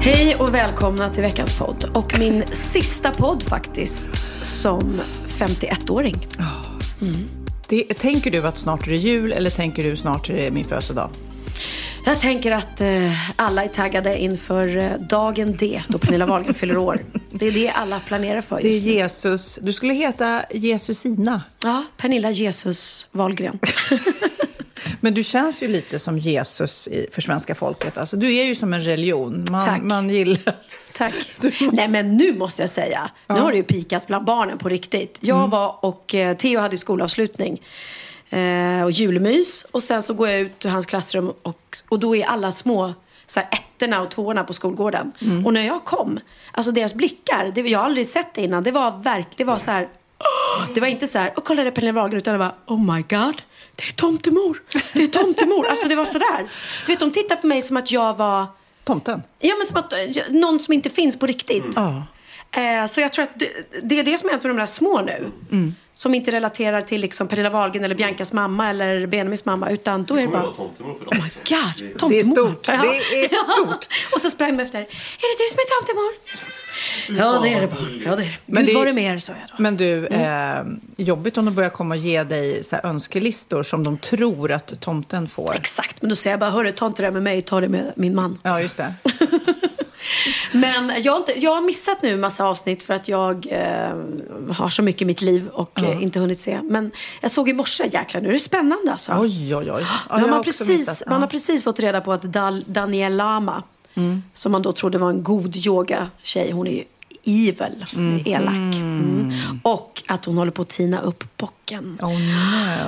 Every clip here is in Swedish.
Hej och välkomna till veckans podd. Och min sista podd faktiskt som 51-åring. Det, tänker du att snart är det jul eller tänker du snart är det min födelsedag? Jag tänker att eh, alla är taggade inför eh, dagen D då Pernilla Wahlgren fyller år. Det är det alla planerar för Det är just. Jesus. Du skulle heta Jesusina. Ja, Pernilla Jesus Wahlgren. Men du känns ju lite som Jesus för svenska folket. Alltså, du är ju som en religion. Tack. Man, man gillar... Tack. Måste- Nej men nu måste jag säga, nu har det ju pikat bland barnen på riktigt. Jag Mm. var och eh, Theo hade skolavslutning eh, och julmys. Och sen så går jag ut ur hans klassrum och, och då är alla små så här, ettorna och tvåorna på skolgården. Mm. Och när jag kom, alltså deras blickar, det, jag har aldrig sett det innan. Det var verkligen, det var så här, det var inte så här, och kolla det är Pernilla Wahlgren, utan det var, oh my god, det är tomtemor, det är tomtemor. alltså det var så där. Du vet, de tittade på mig som att jag var Tomten. Ja, men som att någon som inte finns på riktigt. Ja. Eh, så jag tror att det, det är det som har hänt med de där små nu. Mm. Som inte relaterar till liksom Pernilla Wahlgren eller Biancas mamma eller Benjamins mamma. Utan då är det bara... Oh my god, tomtemor. Det är stort. Ja. Det är stort. och så sprang de efter. Är det du som är tomtemor? Ja, det är det barn. Ja, det är det. Men Gud, det- var det mer, sa jag då. Men du, Mm. eh, jobbigt om de börjar komma och ge dig så önskelistor som de tror att tomten får. Exakt, men då säger jag bara, hörru, ta inte det med mig, ta det med min man. Ja, just det. Men jag har, inte, jag har missat nu massa avsnitt för att jag eh, har så mycket i mitt liv och eh, inte hunnit se. Men jag såg i morse, jäklar nu är det spännande alltså. Oj, oj, oj. Ja, har har man, också precis, missat. man har precis fått reda på att Dal, Daniel Lama, som man då trodde var en god yoga-tjej, hon är ju evil, är elak. Mm. Och att hon håller på att tina upp bocken. Oh,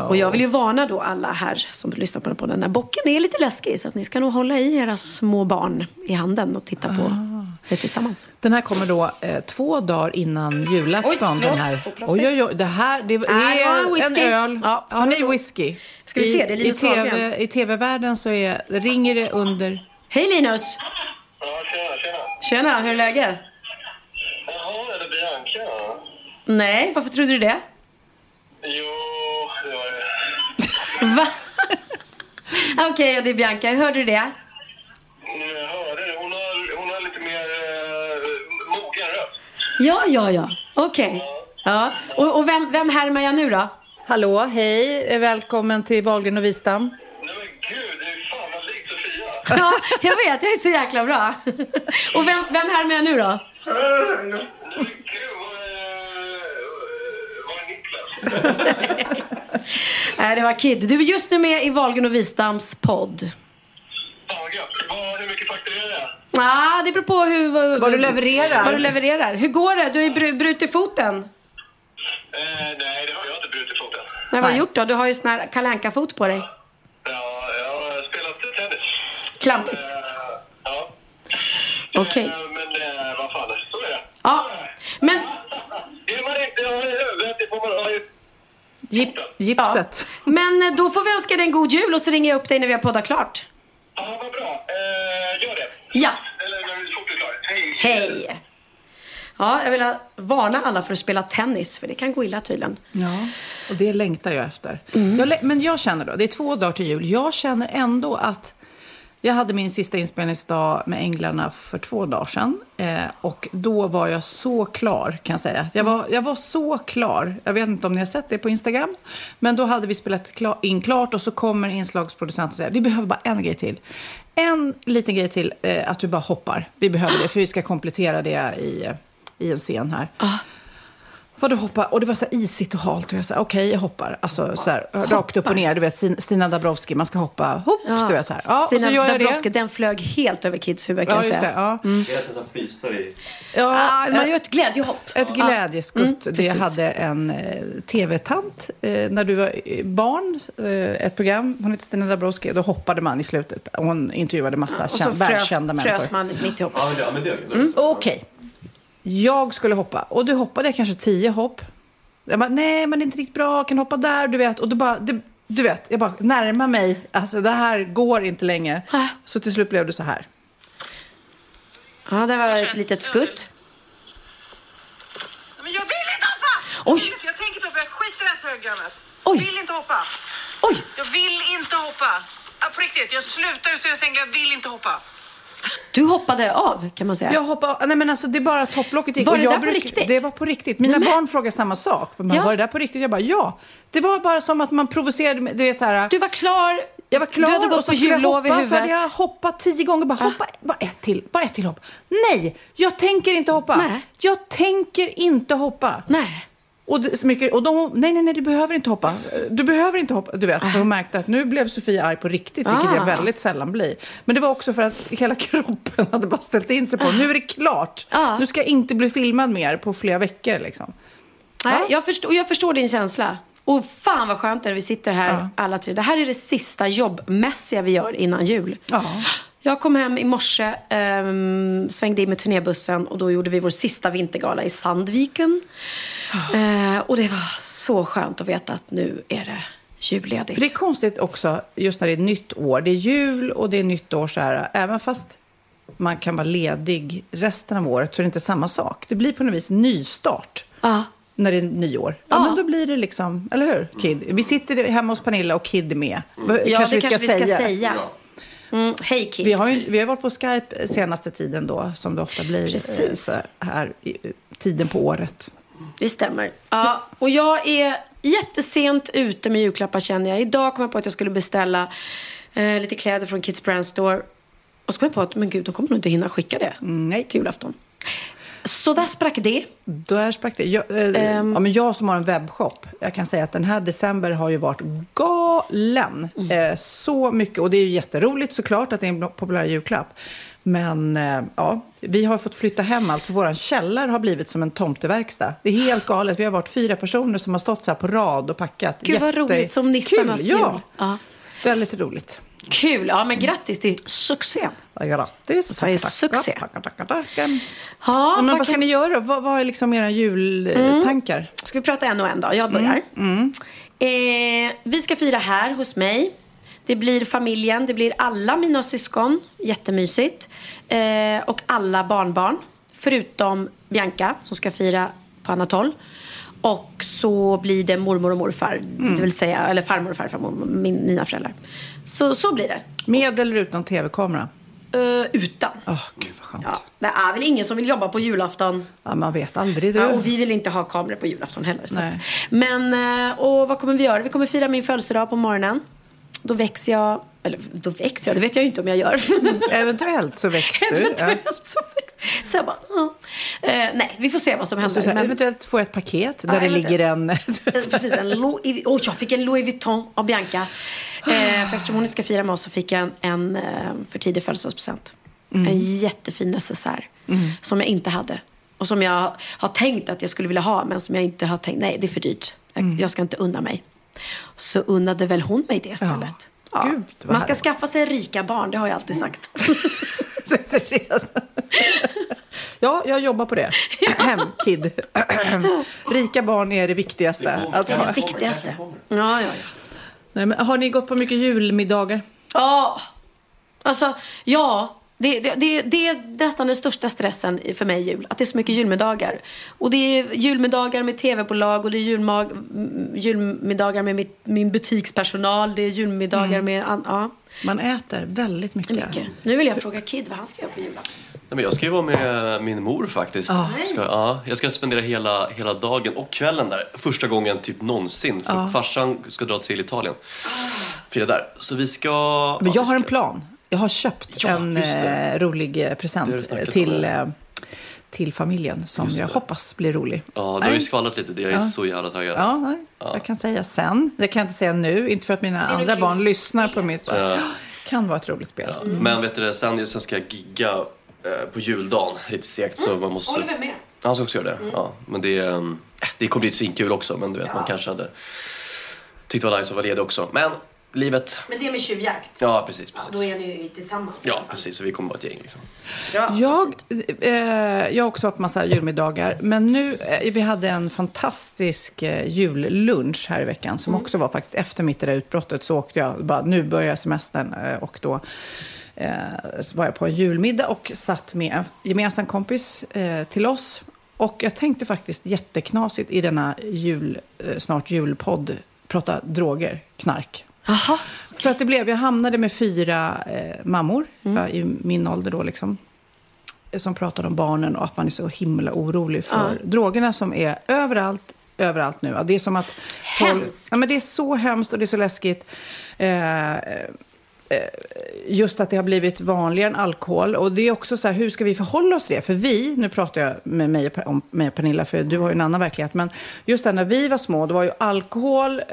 no. Och jag vill ju varna då alla här som lyssnar på den här bocken är lite läskig så att ni ska nog hålla i era små barn i handen och titta på Ah. det tillsammans. Den här kommer då eh, två dagar innan julafton. Oj, den här. Oj, oj, oj. Det här det Äh, en är en whisky. öl. Ja, Har ni whisky? Ska vi se, det är I, i. TV, I tv-världen så är, ringer det under... Hej Linus! Ja, tjena, tjena. Tjena, hur är läget? Jaha, är det Bianca? Nej, varför trodde du det? Jo, det var det. Va? Okej, det är Bianca. Hörde du det? Mm, Jag hörde det. Hon har, hon har lite mer eh, mogen röst. Ja, ja, ja. Okej. Ja. Och, och vem, vem härmar jag nu då? Hallå, hej. Välkommen till Wahlgren och Wistam. Nej men gud, Ja, jag vet. Jag är så jäkla bra. Och vem, vem härmar jag nu då? Nej, det var Kid. Du är just nu med i Wahlgren och Wistams podd. Vad gött. Vad- Hur mycket fakturerar jag? Ja, det beror på hur... Vad, Vad du levererar. Vad du levererar. Hur går det? Du har ju bru- brutit foten. Eh, nej, det har jag inte brutit foten. Nej, vad har du gjort då? Du har ju sån här kalanka fot på dig. Klantigt. Ja. Okej. Eh, men eh, vad fan, så är det. Ja, men... Är man inte har i huvudet, det får man ha i... Gip, gipset. Men eh, då får vi önska dig en god jul och så ringer jag upp dig när vi har poddat klart. Ja, vad bra. Eh, gör det. Ja. Eller när du fort är klar. Hej. Hej! Ja, jag vill varna alla för att spela tennis, för det kan gå illa tydligen. Ja, och det längtar jag efter. Mm. Jag, men jag känner då, det är två dagar till jul. Jag känner ändå att jag hade min sista inspelningsdag med Änglarna för två dagar sedan. Eh, och då var jag så klar, kan jag säga. Jag var, jag var så klar. Jag vet inte om ni har sett det på Instagram. Men då hade vi spelat klar, in klart och så kommer inslagsproducenten och säger vi behöver bara en grej till. En liten grej till, eh, att du bara hoppar. Vi behöver det, för vi ska komplettera det i, eh, i en scen här. Ah. Vadå hoppa? Och det var så här isigt och halt. Och jag sa okej, jag hoppar. Alltså så här, rakt upp och ner. Du vet, Stina Dabrowski, man ska hoppa. Hopp, du vet så här. Ja, och Stina så gör jag Dabrowski, det. den flög helt över Kids huvud kan Ja, jag just säga. det. Ja. Är det att den fryser i... Ja, Ah, man gör ett glädjehopp. Ett Ja. glädjeskutt. Mm, det precis. hade en eh, tv-tant eh, när du var barn. Eh, ett program, hon hette Stina Dabrowski. Då hoppade man i slutet. Hon intervjuade massa Och så känd, frös, världskända människor. frös man mitt i hoppet. Ja, men det, ja, men det är mm. Okej. Jag skulle hoppa. Och du hoppade kanske tio hopp. Jag bara, nej men det är inte riktigt bra, jag kan hoppa där, du vet. Och du bara, du, du vet, jag bara närmar mig. Alltså det här går inte längre. Så till slut blev det så här. Ja, det var ett litet skutt. Men jag vill inte hoppa! Oj. Jag, jag tänker inte hoppa, jag skiter i det här programmet. Oj. Jag vill inte hoppa. Oj! Jag vill inte hoppa. Ja, på riktigt, jag slutar jag jag vill inte hoppa. Du hoppade av kan man säga. Jag hoppade, nej men alltså det är bara topplocket gick. Var Och det där på riktigt? Det var på riktigt. Mina Nej, men- barn frågar samma sak. För man, Ja. Var det där på riktigt? Jag bara, ja. Det var bara som att man provocerade mig. Du vet så här. Du var klar. Jag var klar Du hade och gått så på skulle jag jullov i hoppa, Så hade huvudet. jag hoppat tio gånger. Bara hoppa, bara ett till, bara ett till hopp. Nej, jag tänker inte hoppa. Nej. Jag tänker inte hoppa. Nej. Och, mycket, och de, nej, nej, nej, du behöver inte hoppa. Du behöver inte hoppa. Du vet, för hon märkte att nu blev Sofia arg på riktigt, vilket Ah. jag väldigt sällan blir. Men det var också för att hela kroppen hade bara ställt in sig på, nu är det klart. Ah. Nu ska jag inte bli filmad mer på flera veckor liksom. Nej, Ja. jag, förstår, jag förstår din känsla. Och fan vad skönt när vi sitter här alla tre. Det här är det sista jobbmässiga vi gör innan jul. Ja. Jag kom hem i morse, ehm, svängde in med turnébussen och då gjorde vi vår sista vintergala i Sandviken. Eh, och det var så skönt att veta att nu är det julledigt. För det är konstigt också, just när det är nytt år. Det är jul och det är nytt år så här. Även fast man kan vara ledig resten av året så är det inte samma sak. Det blir på något vis nystart. Ja. När det är nyår. Ja, Ja. men då blir det liksom, eller hur? Kid. Vi sitter hemma hos Pernilla och Kid är med. Ja, kanske det kanske vi ska säga. Mm, hej Kid. Vi har, ju, vi har varit på Skype senaste tiden då, som det ofta blir Precis. eh, så här i tiden på året. Det stämmer. Ja, och jag är jättesent ute med julklappar känner jag. Idag kom jag på att jag skulle beställa eh, lite kläder från Kids Brand Store. Och så kom jag på att, men gud, de kommer nog inte hinna skicka det Nej. till julafton. Så där sprack det. Där sprack det. Jag, eh, Ehm. ja, men jag som har en webbshop, jag kan säga att den här december har ju varit galen. Mm. Eh, så mycket, och det är ju jätteroligt såklart att det är en populär julklapp. Men eh, ja, vi har fått flytta hem, alltså vår källare har blivit som en tomteverkstad. Det är helt galet. Vi har varit fyra personer som har stått så här på rad och packat. Gud vad roligt, som nissarnas Kul, ja. jul. Ja. Väldigt roligt. Kul! Ja, men grattis till succén. Ja, Grattis. Det är succé. Ja, men vad, vad ska kan- ni göra? Vad, vad är liksom era jultankar? Ska vi prata en och en då? Jag börjar. Eh, vi ska fira här hos mig. Det blir familjen, det blir alla mina syskon. Jättemysigt. Eh, och alla barnbarn. Förutom Bianca som ska fira på annat håll. Och så blir det mormor och morfar. Det vill säga, eller farmor och farfar, min, mina föräldrar. Så, så blir det. Med eller utan tv-kamera? Eh, utan. Åh, gud vad skönt. Ja, det är väl ingen som vill jobba på julafton. Ja, man vet aldrig. Du. Ja, och vi vill inte ha kameror på julafton heller. Så. Nej. Men, eh, och vad kommer vi göra? Vi kommer fira min födelsedag på morgonen. Då växer jag, eller då växer jag, det vet jag ju inte om jag gör. Eventuellt så växer du. Eventuellt så växer Så jag bara, ja. eh, nej, vi får se vad som händer. här, Men- eventuellt få ett paket där Ja, det ligger en... Eh, Precis, en Louis, oh, jag fick en Louis Vuitton av Bianca. Eh, för eftersom hon inte ska fira med oss så fick jag en, en eh, för tidig födelsedagspresent. En jättefin necessär. Som jag inte hade. Och som jag har tänkt att jag skulle vilja ha. Men som jag inte har tänkt, nej det är för dyrt. Jag, jag ska inte unna mig. Så unnade väl hon mig det istället. Ja. Gud, vad Man ska skaffa sig rika barn, det har jag alltid sagt. Ja, jag jobbar på det. Hem, kid. Rika barn är det viktigaste. Det är ha. det viktigaste. Ja, ja, ja. Nej, men har ni gått på mycket julmiddagar? Ja, alltså ja. Det, det, det, det är nästan den största stressen för mig jul. Att det är så mycket julmiddagar. Och det är julmiddagar med tv-bolag och det är julmag, julmiddagar med mitt, min butikspersonal. Det är julmiddagar med... An, ja, Man äter väldigt mycket. mycket. Nu vill jag fråga Kid vad han ska göra på julafton. Nej, men jag ska ju vara med min mor faktiskt. Ska, ja, jag ska spendera hela, hela dagen och kvällen där. Första gången typ någonsin. För farsan ska dra till Italien. Fira där. Så vi ska... Men ja, jag vi har en ska- plan. Jag har köpt Ja, en eh, rolig present till, om. Eh, till familjen som jag hoppas blir rolig. Ja, du har ju skvallrat lite. Det jag är Ja. så jävla taggad. Ja, nej, jag kan säga sen. Det kan jag inte säga nu, inte för att mina andra barn lyssnar på mitt. Ja. Kan vara ett roligt spel. Men vet du det, sen, sen ska jag gigga eh, på juldagen. Lite segt så man måste... Oliver med. Han ska också göra det? Ja. Men det, ehm, det kommer bli svinkul också. Men du vet, man kanske hade tyckt det var nice att vara ledig också. Men livet. Men det är med tjuvjakt. Ja, precis. Ja, precis. då är ni ju tillsammans. i Ja, precis. Så vi kommer vara ett gäng liksom. Bra. Jag, eh, jag har också haft massa julmiddagar. Men nu, eh, vi hade en fantastisk eh, jullunch här i veckan. Som också var faktiskt efter mitt det där utbrottet. Så åkte jag, bara, nu börjar semestern. Eh, och då eh, var jag på en julmiddag och satt med en gemensam kompis eh, till oss. Och jag tänkte faktiskt jätteknasigt i denna jul, eh, snart julpodd prata droger, knark. Jaha. För att det blev, jag hamnade med fyra eh, mammor ja, i min ålder då liksom. Som pratade om barnen och att man är så himla orolig för drogerna som är överallt, överallt nu. Ja, Det är som att... folk- Hemskt. Ja, men det är så hemskt och det är så läskigt. Eh, Eh, just att det har blivit vanligare än alkohol. Och det är också så här, hur ska vi förhålla oss till det? För vi, nu pratar jag med mig, och om mig och Pernilla, för du har ju en annan verklighet. Men just det, när vi var små, då var ju alkohol, eh,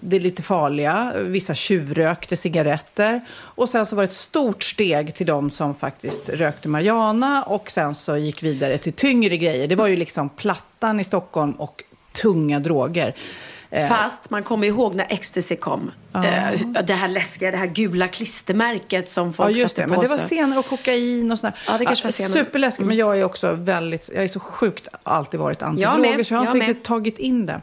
det är lite farliga. Vissa tjuvrökte cigaretter. Och sen så var det ett stort steg till de som faktiskt rökte marijuana och sen så gick vidare till tyngre grejer. Det var ju liksom Plattan i Stockholm och tunga droger. Fast man kommer ihåg när ecstasy kom. Eh, det här läskiga, det här gula klistermärket som folk Ja, just det. på Men det var senare och kokain och sådär. Ja, det kanske var senare. Mm. Superläskigt. Men jag är också väldigt, jag är så sjukt alltid varit antidroger så jag har jag inte med. riktigt tagit in det.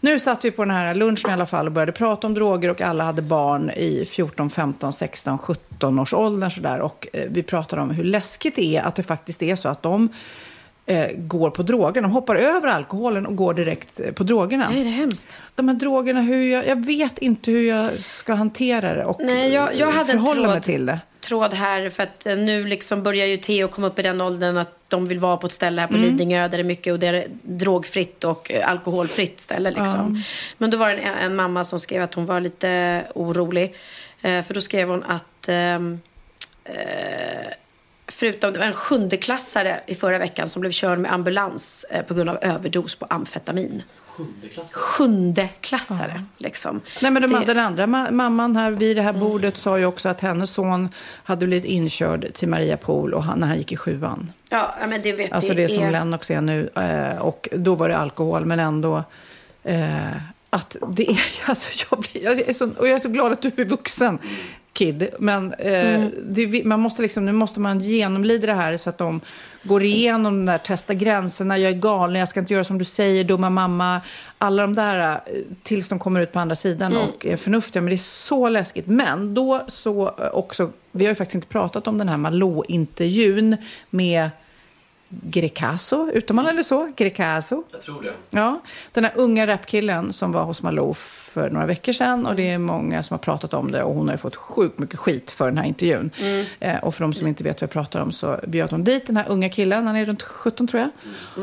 Nu satt vi på den här lunchen i alla fall och började prata om droger och alla hade barn i 14, 15, 16, 17 års åldern sådär. Och eh, vi pratade om hur läskigt det är att det faktiskt är så att de eh, går på droger. De hoppar över alkoholen och går direkt eh, på drogerna. Nej, det är hemskt. De här drogerna, hur jag, jag vet inte hur jag ska hantera det och Nej, jag, jag hade en förhålla mig tråd, till det. tråd här för att eh, nu liksom börjar ju Theo komma upp i den åldern att de vill vara på ett ställe här på Mm. Lidingö där det är mycket och det är drogfritt och eh, alkoholfritt ställe liksom. Men då var det en, en mamma som skrev att hon var lite orolig. Eh, för då skrev hon att ehm, eh, förutom det var en sjundeklassare i förra veckan som blev körd med ambulans eh, på grund av överdos på amfetamin. Sjundeklassare, liksom. Nej, men de, Det- den andra ma- mamman här vid det här bordet sa ju också att hennes son hade blivit inkörd till Mariapol och han, när han gick i sjuan. Ja, ja, men det vet Alltså det som Lennox är nu. Eh, och då var det alkohol, men ändå eh, att det är... Alltså jag, blir, jag, är så, och jag är så glad att du är vuxen, Kid. Men eh, det, vi- man måste liksom, nu måste man genomlida det här så att de går igenom den där, testa gränserna, jag är galen, jag ska inte göra som du säger, dumma mamma. Alla de där, eh, tills de kommer ut på andra sidan och är förnuftiga. Men det är så läskigt. Men då så eh, också, vi har ju faktiskt inte pratat om den här Malou-intervjun med Grecaso, uttalar eller så? Grecaso. Jag tror det. Ja, den här unga rapkillen som var hos Malou för några veckor sedan. Och det är många som har pratat om det och hon har ju fått sjukt mycket skit för den här intervjun. Eh, och för de som inte vet vad jag pratar om så bjöd hon dit den här unga killen, han är runt 17 tror jag.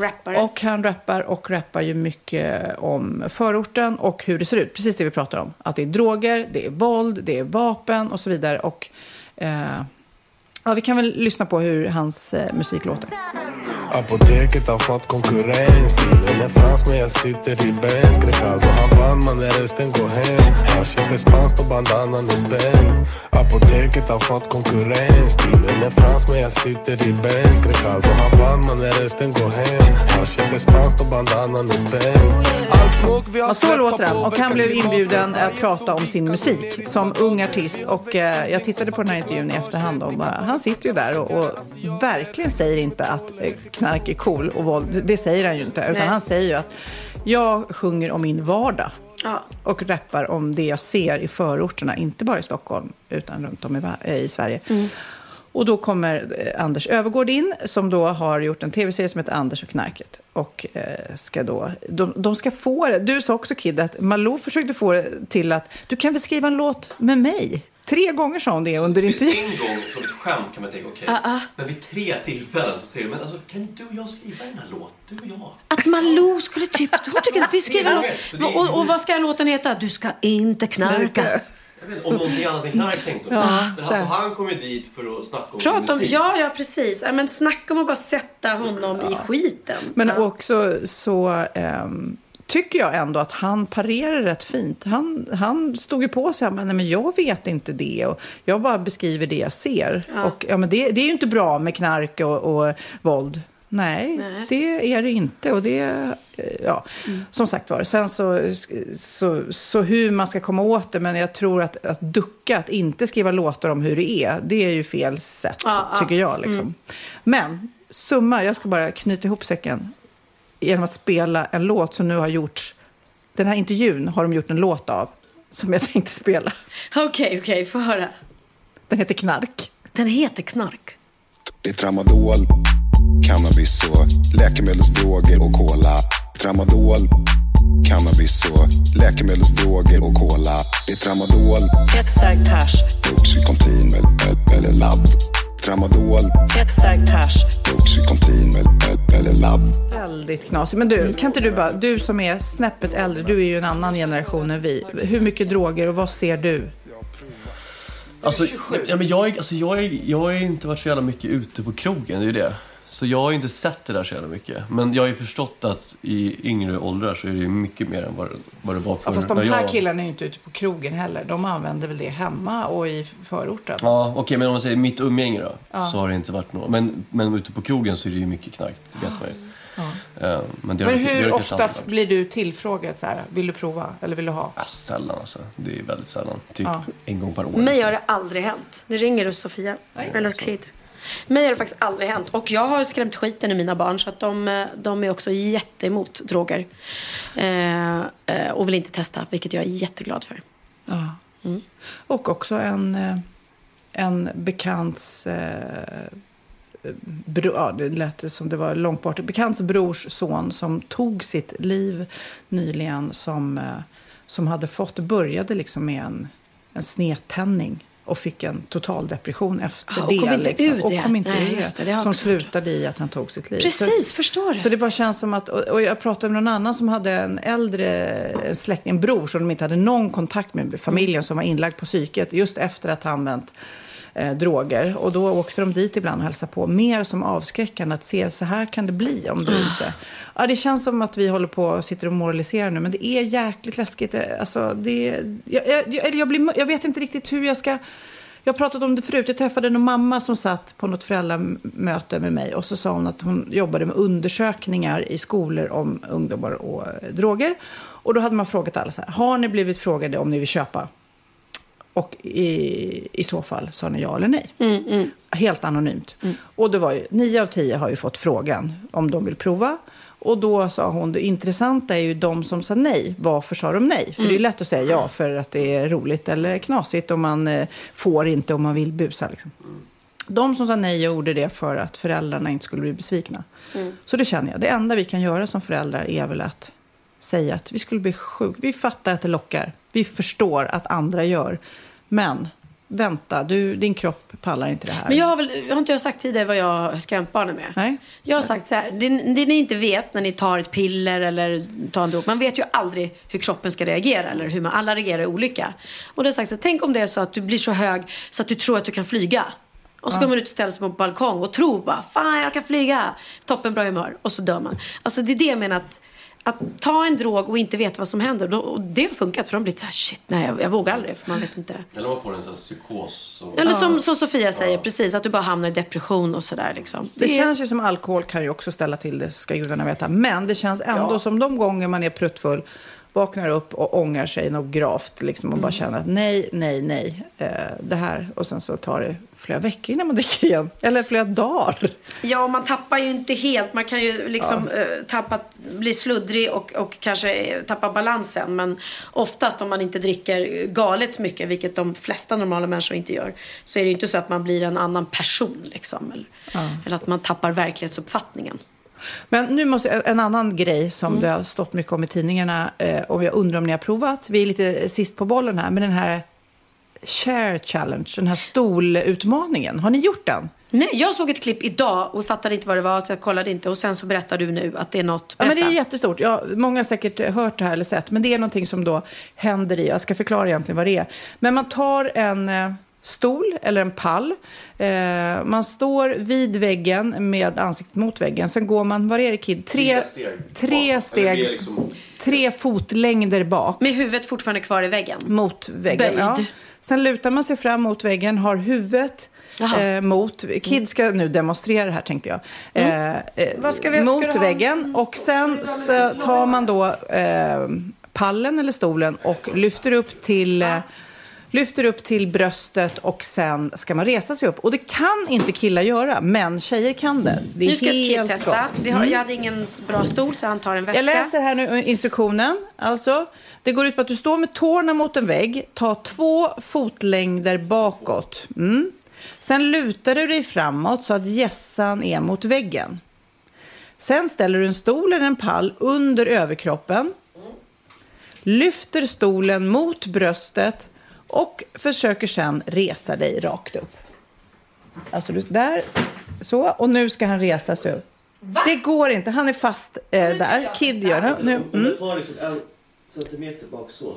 Rappare. Och han rappar och rappar ju mycket om förorten och hur det ser ut. Precis det vi pratar om. Att det är droger, det är våld, det är vapen och så vidare. Och eh, ja, vi kan väl lyssna på hur hans eh, musik låter. Apoteket har fått konkurrens. Stilen är fransk men jag sitter i Benz Grecaso han vann man när rösten går hem. Haschet är spanskt och bandanan är spänd Apoteket har fått konkurrens. Stilen är fransk men jag sitter i Benz Grecaso han vann man när rösten går hem. Haschet är spanskt och bandanan är spänd All smoke vi har Ja, så låter han. Och han blev inbjuden att prata om sin musik som ung artist. Och eh, jag tittade på den här intervjun i efterhand och bara, han sitter ju där och, och verkligen säger inte att eh, knark är cool och våld. Det- säger han ju inte. Utan Nej. han säger ju att jag sjunger om min vardag. Ja. Och rappar om det jag ser i förorterna, inte bara i Stockholm utan runt om i, eh, i Sverige. Och då kommer eh, Anders Övergård in som då har gjort en tv-serie som heter Anders och knarket. Och eh, ska då, de, de ska få det. Du sa också Kid att Malou försökte få det till att du kan väl skriva en låt med mig? Tre gånger sa hon det under intervjun. En gång från ett skämt kan man tänka, okej. Men vid tre tillfällen så säger de, men alltså kan inte du och jag skriva den här låten? Du och jag. Att Malou skulle typ... Hon tycker att vi skriver Ja, låt. Och, och vad ska låten heta? Du ska inte knarka. Om någonting annat än knark tänkte hon. Ja, alltså, han kom ju dit för att snacka om Prata om, musik. ja, ja precis. Ja, men snacka om att bara sätta honom i skiten. Men ja. också så ehm, tycker jag ändå att han parerar rätt fint. Han, han stod ju på sig, men, nej, men jag vet inte det och jag bara beskriver det jag ser. Och ja, men det, det är ju inte bra med knark och, och våld. Nej, Nej. det är det inte. Och det, eh, ja, Som sagt var, sen så, så, så hur man ska komma åt det, men jag tror att, att ducka, att inte skriva låtar om hur det är, det är ju fel sätt, Ja, ja. tycker jag. Liksom. Men summa, jag ska bara knyta ihop säcken genom att spela en låt som nu har gjorts. Den här intervjun har de gjort en låt av som jag tänkte spela. Okej, okej, få höra. Den heter Knark. Den heter Knark. Det är tramadol, cannabis och läkemedelsdroger och cola. Tramadol, cannabis och läkemedelsdroger och cola. Det är tramadol, Fett starkt hasch, Oxycontin eller, eller labb. Tramadol, starkt hasch. Oxycontin eller, eller labb. Väldigt knasigt. Men du, kan inte du bara, du som är snäppet äldre, du är ju en annan generation än vi. Hur mycket droger och vad ser du? Alltså, ja, men jag, är- alltså, jag, är, jag har inte varit så jävla mycket ute på krogen, det är ju det. Så jag har ju inte sett det där så jävla mycket. Men jag har ju förstått att i yngre åldrar så är det ju mycket mer än vad, det- vad det var förr. Ja, fast de här jag... killarna är ju inte ute på krogen heller. De använder väl det hemma och i förorten. Ja, okej, men om man säger mitt umgänge då, så har det inte varit något. Men, men ute på krogen så är det ju mycket knark, det vet man ju. Eh, Men, det Men det- det har hur det ofta varit. blir du tillfrågad så här, vill du prova eller vill du ha? Ja, sällan alltså. Det är väldigt sällan. Typ Ja. en gång per år. Mig har det aldrig hänt. Nu ringer du Sofia. Eller Kid. Mig har det faktiskt aldrig hänt. Och jag har skrämt skiten i mina barn. Så att de, de är också jätteemot droger. Eh, eh, och vill inte testa. Vilket jag är jätteglad för. Ja. Och också en, eh, en bekants... Eh, bro, ja, det lät som det var långt bort. Bekants brors son som tog sitt liv nyligen som, eh, som hade fått, började liksom med en, en snedtändning och fick en total depression efter Ah, och det. kom inte liksom. och kom inte Nej, ur det. det, som slutade i att han tog sitt liv. Precis, Så, förstår det. så det bara känns som att, och jag pratade med någon annan som hade en äldre släkting, en bror som de inte hade någon kontakt med familjen som var inlagd på psyket just efter att ha använt eh, droger. Och då åkte de dit ibland och hälsade på. Mer som avskräckande att se så här kan det bli om du inte... Ja, det känns som att vi håller på och sitter och moraliserar nu, men det är jäkligt läskigt. Det- Alltså, det, jag, jag, jag, blir, jag vet inte riktigt hur jag ska... Jag har pratat om det förut. Jag träffade en mamma som satt på något föräldramöte med mig och så sa hon att hon jobbade med undersökningar i skolor om ungdomar och eh, droger. Och då hade man frågat alla så här, har ni blivit frågade om ni vill köpa? Och i, i så fall sa ni ja eller nej. Helt anonymt. Och det var ju, nio av tio har ju fått frågan om de vill prova. Och då sa hon, det intressanta är ju de som sa nej. Varför sa de nej? För det är ju lätt att säga ja för att det är roligt eller knasigt och man eh, får inte om man vill busa. Liksom. De som sa nej gjorde det för att föräldrarna inte skulle bli besvikna. Så det känner jag. Det enda vi kan göra som föräldrar är väl att säga att vi skulle bli sjuka. Vi fattar att det lockar. Vi förstår att andra gör. Men vänta, du, din kropp pallar inte det här. Men jag har väl, har inte jag sagt tidigare vad jag har skrämt barnen med? Nej. Jag har sagt så här, det, det ni inte vet när ni tar ett piller eller tar en drog, man vet ju aldrig hur kroppen ska reagera eller hur man, alla reagerar olika. Och då har sagt så här, tänk om det är så att du blir så hög så att du tror att du kan flyga. Och så går man ut och ställer sig på balkong och tror bara, fan jag kan flyga. Toppen bra humör. Och så dör man. Alltså det är det jag menar att, att ta en drog och inte veta vad som händer. Då, och det har funkat för de har blivit så här, shit, nej jag, jag vågar aldrig för man vet inte. Eller man får en sån psykos. Som... Eller som, som Sofia säger, precis, att du bara hamnar i depression och sådär liksom. Det känns ju som alkohol kan ju också ställa till det, ska gudarna veta. Men det känns ändå som de gånger man är pruttfull, vaknar upp och ångrar sig något gravt liksom, och bara känner att nej, nej, nej, eh, det här. Och sen så tar det flera veckor innan man dricker igen. Eller flera dagar. Ja, man tappar ju inte helt. Man kan ju liksom eh, tappa, bli sluddrig och, och kanske eh, tappa balansen. Men oftast om man inte dricker galet mycket, vilket de flesta normala människor inte gör, så är det ju inte så att man blir en annan person. Liksom, eller, eller att man tappar verklighetsuppfattningen. Men nu måste en annan grej som det har stått mycket om i tidningarna eh, och jag undrar om ni har provat. Vi är lite sist på bollen här, men den här Share Challenge, den här stolutmaningen. Har ni gjort den? Nej, jag såg ett klipp idag och fattade inte vad det var så jag kollade inte. Och sen så berättar du nu att det är något. Ja, men det är Berätta. jättestort. Ja, många har säkert hört det här eller sett. Men det är någonting som då händer i. Jag ska förklara egentligen vad det är. Men man tar en eh, stol eller en pall. Eh, man står vid väggen med ansiktet mot väggen. Sen går man, vad är det Kid? Tre, tre steg. liksom- Tre fotlängder bak. Med huvudet fortfarande kvar i väggen. Mot väggen. Böjd. Ja. Sen lutar man sig fram mot väggen, har huvudet eh, mot... Kid ska nu demonstrera det här tänkte jag. Eh, eh, Vad ska vi- ska mot väggen. Och sen så tar man då eh, pallen eller stolen och lyfter upp till... Lyfter upp till bröstet och sen ska man resa sig upp. Och det kan inte killar göra, men tjejer kan det. Det är Nu ska helt testa. klart. Vi har, Mm. Jag hade ingen bra stol så han tar en väska. Jag läser här nu instruktionen. Alltså, det går ut på att du står med tårna mot en vägg, tar två fotlängder bakåt. Mm. Sen lutar du dig framåt så att gässan är mot väggen. Sen ställer du en stol eller en pall under överkroppen. Lyfter stolen mot bröstet och försöker sen resa dig rakt upp. Alltså du, där, så. Och nu ska han resa sig upp. Det går inte. Han är fast eh, där. Kid gör det. Nu, mm. tar liksom en centimeter bak så.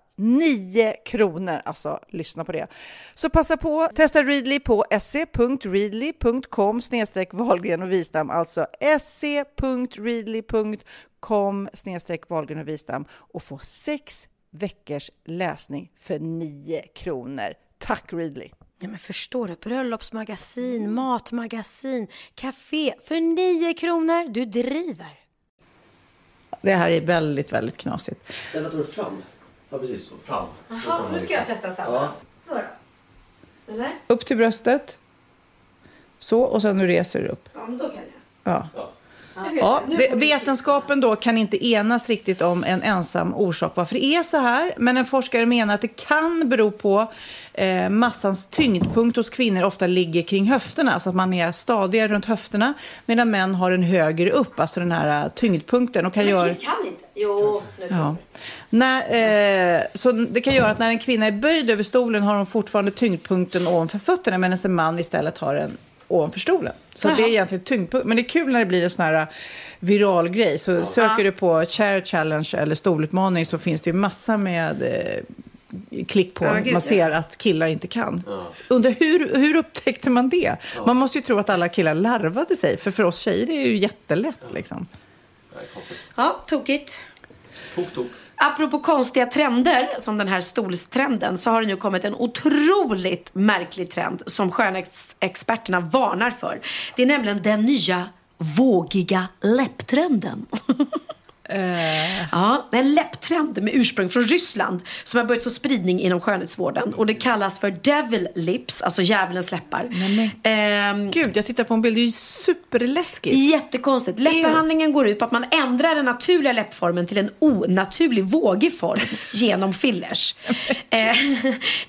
9 kronor. Alltså, lyssna på det. Så passa på, testa Readly på se.readly.com snedstreck Wahlgren och Wistam. Alltså se.readly.com snedstreck Wahlgren och Wistam och få sex veckors läsning för 9 kronor. Tack Readly! Ja, men förstår du? Bröllopsmagasin, matmagasin, café för 9 kronor. Du driver. Det här är väldigt, väldigt knasigt. Nej, vad tror du? Fram? Ja, precis. så. Fram. Jaha, nu ska jag testa samma. Ja. Så då. Eller? Upp till bröstet. Så, och sen nu reser du upp. Ja, men då kan jag. Ja. Ja, det, vetenskapen då kan inte enas riktigt om en ensam orsak varför det är så här. Men en forskare menar att det kan bero på eh, massans tyngdpunkt hos kvinnor ofta ligger kring höfterna. Så att man är stadigare runt höfterna medan män har en högre upp, alltså den här eh, tyngdpunkten. Och kan Men göra... Kan inte. Jo, nu Ja. När, eh, så det kan göra att när en kvinna är böjd över stolen har hon fortfarande tyngdpunkten ovanför fötterna medan en man istället har den ovanför stolen. Så Jaha. det är egentligen tyngdpunkt. Men det är kul när det blir en sån här eh, viral grej. Så söker du på chair challenge eller stolutmaning så finns det ju massa med eh, klick på. Ja, gud, man ja. ser att killar inte kan. Undrar hur, hur upptäckte man det? Man måste ju tro att alla killar larvade sig. För för oss tjejer är det ju jättelätt liksom. Ja, tokigt. Tok, tok. Apropå konstiga trender, som den här stolstrenden, så har det nu kommit en otroligt märklig trend som skönhetsexperterna varnar för. Det är nämligen den nya vågiga läpptrenden. Ja, en läpptrend med ursprung från Ryssland som har börjat få spridning inom skönhetsvården. Och det kallas för devil lips, alltså djävulens läppar. Ehm, Gud, jag tittar på en bild. Det är ju superläskigt. Jättekonstigt. Läppbehandlingen går ut på att man ändrar den naturliga läppformen till en onaturlig vågig form genom fillers. eh,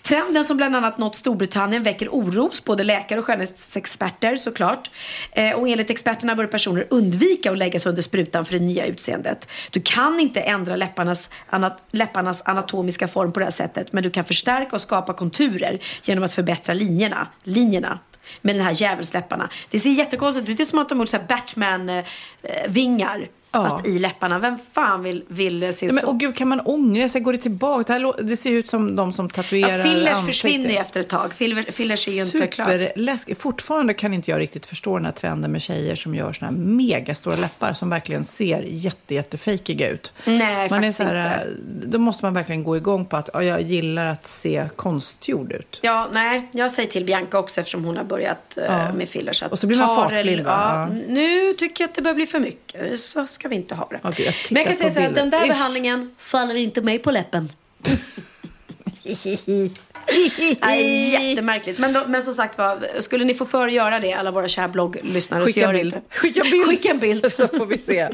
trenden som bland annat nått Storbritannien väcker oro hos både läkare och skönhetsexperter såklart. Eh, och enligt experterna bör personer undvika att lägga sig under sprutan för det nya utseendet. Du kan inte ändra läpparnas, anat, läpparnas anatomiska form på det här sättet men du kan förstärka och skapa konturer genom att förbättra linjerna. linjerna med den här djävulsläpparna. Det ser jättekonstigt ut. Det är som att de har gjort Batman-vingar. Eh, Ja. Fast i läpparna. Vem fan vill, vill se ut men, så? och gud, kan man ångra sig? Går det tillbaka? Det, här, det ser ut som de som tatuerar ja, fillers ansiktet. försvinner ju efter ett tag. Filler, fillers är ju inte klart. Superläskigt. Fortfarande kan inte jag riktigt förstå den här trenden med tjejer som gör såna här megastora läppar som verkligen ser jätte, jättefejkiga ut. Nej, man är faktiskt så här, inte. Då måste man verkligen gå igång på att ja, jag gillar att se konstgjord ut. Ja, nej, jag säger till Bianca också eftersom hon har börjat eh, Ja. med fillers. att Och så blir man fartblind, Ja. Nu tycker jag att det börjar bli för mycket. Så ska vi inte ha det. Gud, jag Men jag kan säga så här, den där behandlingen faller inte mig på läppen. Nej, jättemärkligt. Men, då, men som sagt var, skulle ni få för att göra det, alla våra kära blogglyssnare, så Skicka gör en det bild. inte. Skicka bild. Skicka en bild. Så får vi se.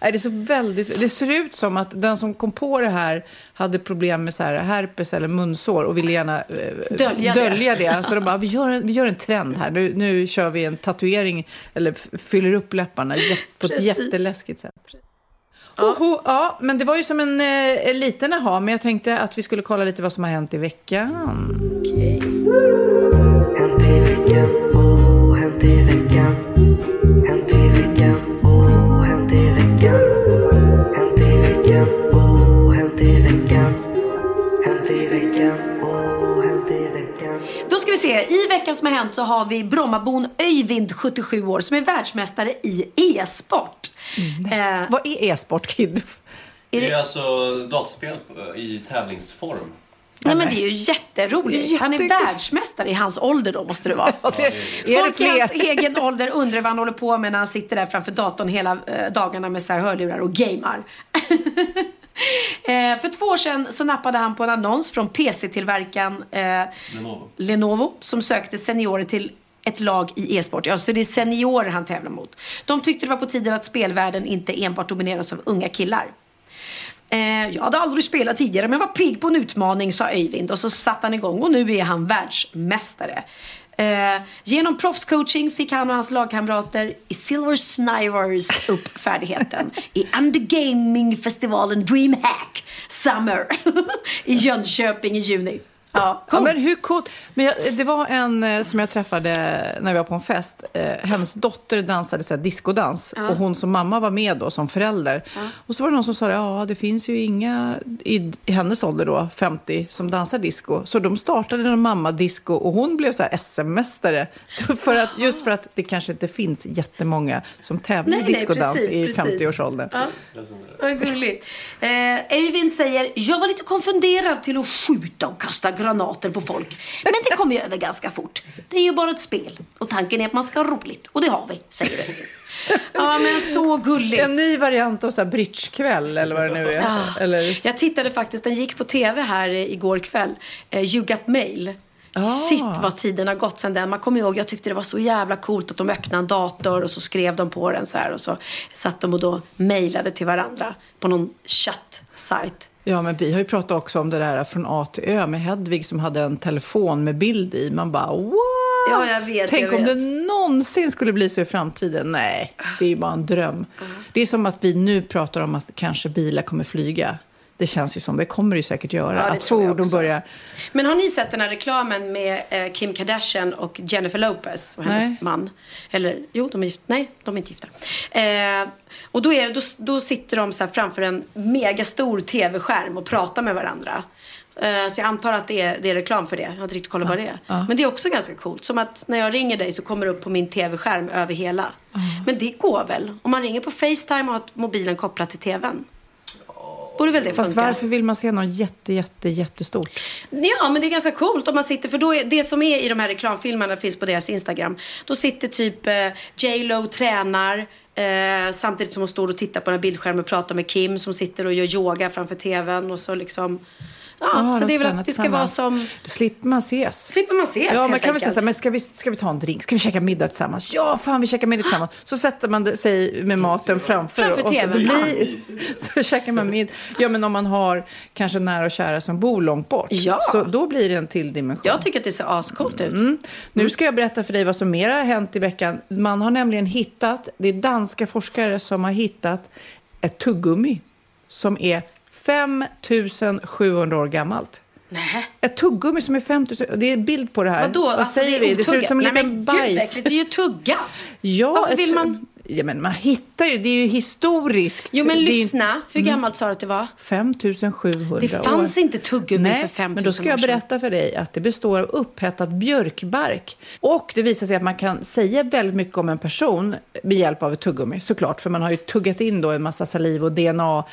Nej, det, är så väldigt, det ser ut som att den som kom på det här hade problem med så här herpes eller munsår och ville gärna eh, Dölja det. dölja det. Så de bara, vi gör en, vi gör en trend här. Nu, nu kör vi en tatuering eller fyller upp läpparna på ett Precis. jätteläskigt sätt. Oho, ja, men det var ju som en eh, liten aha, men jag tänkte att vi skulle kolla lite vad som har hänt i veckan. Hänt i veckan, oh, hänt i veckan. Hänt i veckan, oh, hänt Se. I veckan som har hänt så har vi Brommabon Öyvind, 77 år, som är världsmästare i e-sport. Eh, Vad är e-sport, Kid? Det är alltså dataspel eh, i tävlingsform. Nej, men det är ju jätteroligt. Han är Jättekul. världsmästare i hans ålder då, måste det vara. det- är det Folk i hans egen ålder undrar vad han håller på med när han sitter där framför datorn hela eh, dagarna med så här hörlurar och gamer. eh, för två år sedan så nappade han på en annons från PC-tillverkaren eh, Lenovo. Lenovo som sökte seniorer till ett lag i e-sport. Ja, så det är seniorer han tävlar mot. De tyckte det var på tiden att spelvärlden inte enbart domineras av unga killar. Eh, jag hade aldrig spelat tidigare men var pigg på en utmaning sa Öyvind och så satte han igång och nu är han världsmästare. Eh, genom proffscoaching fick han och hans lagkamrater i Silver Snivers upp färdigheten i Undergaming-festivalen DreamHack Summer i Jönköping i juni. Ja, Ja, men hur coolt? Men jag, det var en eh, som jag träffade när vi var på en fest. Eh, hennes dotter dansade så här, discodans Ja. och hon som mamma var med då som förälder. Ja. Och så var det någon som sa ja det finns ju inga i, i hennes ålder då, 50, som dansar disco. Så de startade en mamma disco och hon blev så SM-mästare. För att, just för att det kanske inte finns jättemånga som tävlar Nej, i nej, precis, i precis. 50-årsåldern. Ja. Vad gulligt. Eh, Öyvind säger, jag var lite konfunderad till att skjuta och kasta granater på folk. Men det kom ju över ganska fort. Det är ju bara ett spel. Och tanken är att man ska ha roligt. Och det har vi, säger Öyvind. Ja, men så gulligt. En ny variant av så här bridgekväll eller vad det nu är. Ja. Eller... Jag tittade faktiskt, den gick på tv här igår kväll. Eh, you Got Mail. Ah. Shit vad tiden har gått sedan den. Man kommer ihåg, jag tyckte det var så jävla coolt att de öppnade en dator och så skrev de på den så här och så satt de och då mejlade till varandra på någon chatt-sajt. Ja, men vi har ju pratat också om det där från A till Ö med Hedvig som hade en telefon med bild i. Man bara what? Ja, jag vet, Tänk jag om vet. det någonsin skulle bli så i framtiden. Nej, det är ju bara en dröm. Det är som att vi nu pratar om att kanske bilar kommer flyga. Det känns ju som, det kommer det ju säkert göra. Ja, att fordon börjar... Men har ni sett den här reklamen med eh, Kim Kardashian och Jennifer Lopez och hennes Nej. man? Eller jo, de är gifta. Nej, de är inte gifta. Eh, och då, är, då, då sitter de så framför en megastor tv-skärm och pratar med varandra. Eh, så jag antar att det är, det är reklam för det. Jag har inte riktigt kollat vad det är. ja. Men det är också ganska coolt. Som att när jag ringer dig så kommer det upp på min tv-skärm över hela. Men det går väl? Om man ringer på Facetime och har mobilen kopplad till tvn. Borde väl det Fast funka? varför vill man se något jätte, jätte, jättestort? Ja, men det är ganska coolt om man sitter, för då är det som är i de här reklamfilmerna finns på deras Instagram. Då sitter typ eh, J Lo tränar eh, samtidigt som hon står och tittar på den här bildskärmen och pratar med Kim som sitter och gör yoga framför tvn och så liksom. Ja, Ah, så de det är väl att det ska vara som, Då slipper man ses. slipper man ses Ja, man kan väl säga så men ska vi, ska vi ta en drink? Ska vi käka middag tillsammans? Ja, fan vi käkar middag tillsammans. Så sätter man sig med maten framför. Framför och så, då tvn. blir, så käkar man middag. Ja, men om man har kanske nära och kära som bor långt bort. Ja. Så då blir det en till dimension. Jag tycker att det ser ascoolt ut. Mm. Nu ska jag berätta för dig vad som mer har hänt i veckan. Man har nämligen hittat, det är danska forskare som har hittat ett tuggummi som är 5700 år gammalt. Nej. Ett tuggummi som är 5000, det är bild på det här. Vadå? Vad Alltså, säger det vi? Det ser ut som en liten men Gud, bajs. äckligt. det är ju tuggat. Ja, Varför ett- vill man- Ja, men man hittar ju, det är ju historiskt. Jo, men lyssna. Hur Mm. gammalt sa du att det var? 5700 Det fanns år. inte tuggummi Nej, för 5000 men då ska jag år sedan. berätta för dig att det består av upphettad björkbark. Och det visar sig att man kan säga väldigt mycket om en person med hjälp av ett tuggummi, såklart. För man har ju tuggat in då en massa saliv och DNA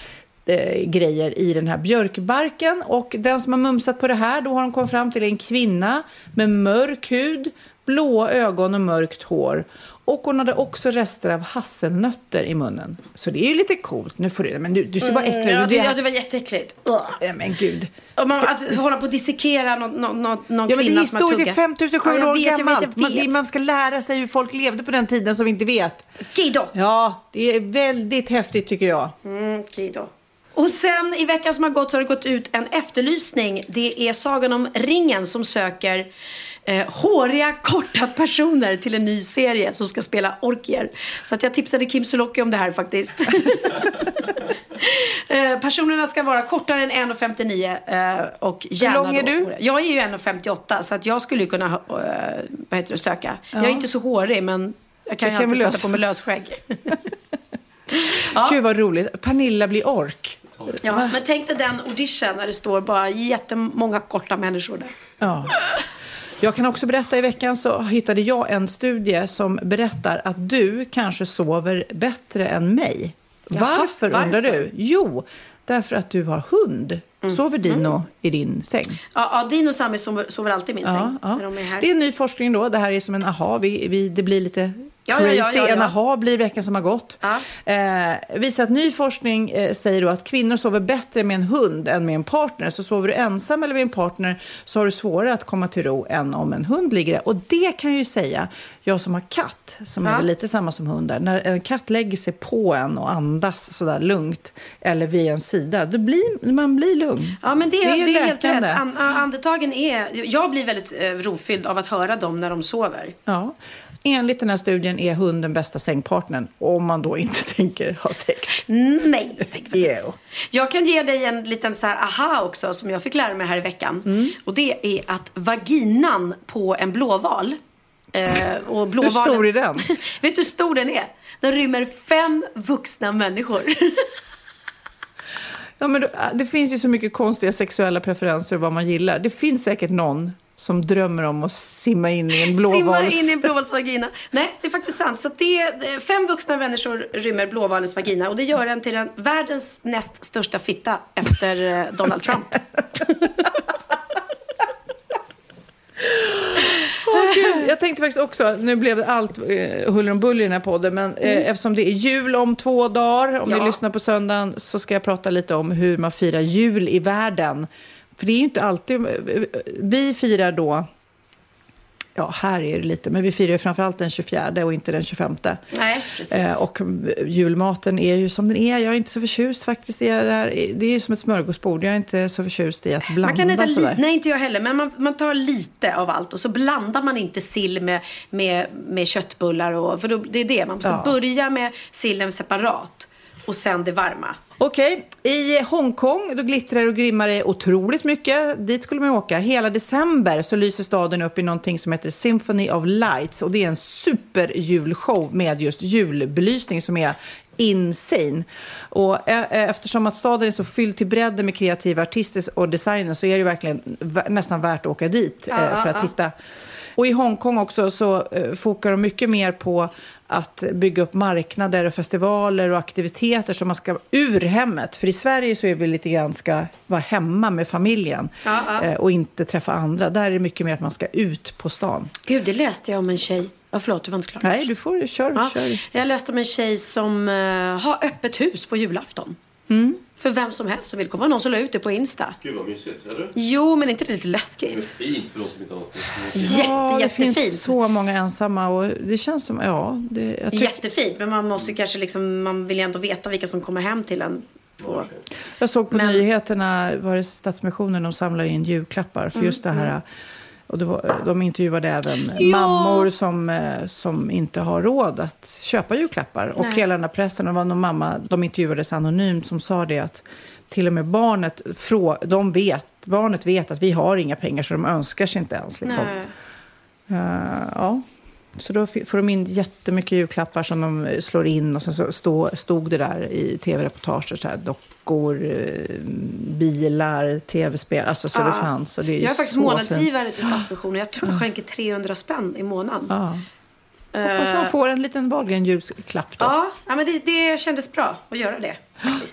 eh, grejer i den här björkbarken. Och den som har mumsat på det här, då har de kommit fram till en kvinna med mörk hud, blåa ögon och mörkt hår. Och hon hade också rester av hasselnötter i munnen. Så det är ju lite coolt. Nu får du, men du, du ser bara äcklig ut. Mm, ja, det, ja, det var jätteäckligt. Ja, men gud. Man, att hålla på att dissekera någon, någon, någon, Ja, men det kvinna är som har historiskt, det är tuggat. 5700 Ja, år vet, jag vet, gammalt. jag Man, vet. det- man ska lära sig hur folk levde på den tiden som vi inte vet. Kido. Ja, det är väldigt häftigt tycker jag. Mm, Kido. Och sen i veckan som har gått så har det gått ut en efterlysning. Det är Sagan om ringen som söker eh, håriga, korta personer till en ny serie som ska spela orkier. Så att jag tipsade Kim Sulocki om det här faktiskt. Eh, Personerna ska vara kortare än 1,59 eh, och gärna lång är du? Jag är ju 1,58 så att jag skulle ju kunna eh, vad heter det, söka. Jag är Ja. inte så hårig men jag kan Det ju kan alltid sätta på mig lösskägg. Gud vad roligt. Pernilla blir ork. Ja, men tänk dig den audition när det står bara jättemånga korta människor där. Ja. Jag kan också berätta i veckan så hittade jag en studie som berättar att du kanske sover bättre än mig. Jaha, varför, varför? undrar du? Jo, därför att du har hund. Sover Dino i din säng? Ja, ja Dino och Sami sover, sover alltid i min säng när de är här. Det är en ny forskning då. Det här är som en aha. Vi, vi, det blir lite Ja, crazy. ja, ja, ja, ja. Blir veckan som har gått. Eh, visar att ny forskning eh, säger då att kvinnor sover bättre med en hund än med en partner. Så sover du ensam eller med en partner så har du svårare att komma till ro än om en hund ligger där. Och det kan jag ju säga, jag som har katt, som är Ja. väl lite samma som hundar. När en katt lägger sig på en och andas sådär lugnt eller vid en sida, då blir, man blir lugn. Ja, men det, det, är är, helt rätt. An- andetagen är... Jag blir väldigt eh, rofylld av att höra dem när de sover. Ja. Enligt den här studien är hunden bästa sängpartnern om man då inte tänker ha sex. Nej. Yeah. Jag kan ge dig en liten så här aha också som jag fick lära mig här i veckan. Mm. Och det är att vaginan på en blåval eh, och Hur blåvalen, stor är den? Vet du hur stor den är? Den rymmer fem vuxna människor. Ja, men då, det finns ju så mycket konstiga sexuella preferenser och vad man gillar. Det finns säkert någon som drömmer om att simma in i en blåvals... in i en blåvalsvagina. Nej, det är faktiskt sant. Så det är, fem vuxna människor rymmer blåvalens vagina och det gör den till den världens näst största fitta efter eh, Donald Trump. Åh, Gud. Jag tänkte faktiskt också, nu blev det allt eh, huller om buller i den här podden, men eh, Mm. eftersom det är jul om två dagar, om Ja. ni lyssnar på söndagen, så ska jag prata lite om hur man firar jul i världen. För det är ju inte alltid, vi firar då, ja här är det lite, men vi firar ju framförallt den 24 och inte den 25. Nej, precis. Eh, och julmaten är ju som den är. Jag är inte så förtjust faktiskt i det här. Det är ju som ett smörgåsbord. Jag är inte så förtjust i att blanda Man kan äta sådär. nej inte jag heller, men man, man tar lite av allt och så blandar man inte sill med, med, med köttbullar och, för då, det är det, man måste Ja. börja med sillen separat och sen det varma. Okej, i Hongkong då glittrar och glimmar det otroligt mycket. Dit skulle man åka. Hela december så lyser staden upp i någonting som heter Symphony of Lights och det är en superjulshow med just julbelysning som är insane. Och eh, eh, eftersom att staden är så fylld till bredden med kreativa artister och designer så är det verkligen nästan värt att åka dit eh, Ja, för att ja. titta. Och i Hongkong också så eh, fokar de mycket mer på att bygga upp marknader och festivaler och aktiviteter som man ska ur hemmet. För i Sverige så är vi lite grann ska vara hemma med familjen Ja, ja. eh, och inte träffa andra. Där är det mycket mer att man ska ut på stan. Gud, det läste jag om en tjej. Ja, förlåt, du var inte klar. Nej, du får kör, Ja, kör. jag läste om en tjej som eh, har öppet hus på julafton. Mm. För vem som helst som vill komma. Någon som la ut det på Insta. Gud vad mysigt, eller? Jo, men inte det lite Det är läskigt? fint för de som inte har något Jätte, ja, det jättefint. finns så många ensamma och det känns som, ja. Det, jag, tyck, Jättefint, men man måste ju kanske liksom, man vill ju ändå veta vilka som kommer hem till en. På. jag såg på Men- nyheterna, var det Stadsmissionen, de samlar in julklappar för just det Mm, här. Och det var, de intervjuade även Ja. mammor som, eh, som inte har råd att köpa julklappar. Och Nej. hela den här pressen, det var någon mamma, de intervjuades anonymt som sa det att till och med barnet, frå, de vet, barnet vet att vi har inga pengar så de önskar sig inte ens. Liksom. Eh, ja. Så då får de in jättemycket julklappar som de eh, slår in och sen så stå, stod det där i tv-reportaget, dockor, eh, bilar, tv-spel, alltså så Ja. det fanns. Och det är Jag är faktiskt månadsgivare till Stadsmissionen. Jag tror jag skänker 300 spänn i månaden. Ja. Eh, Hoppas man får en liten Wahlgren-julklapp då. Ja, ja men det, det kändes bra att göra det.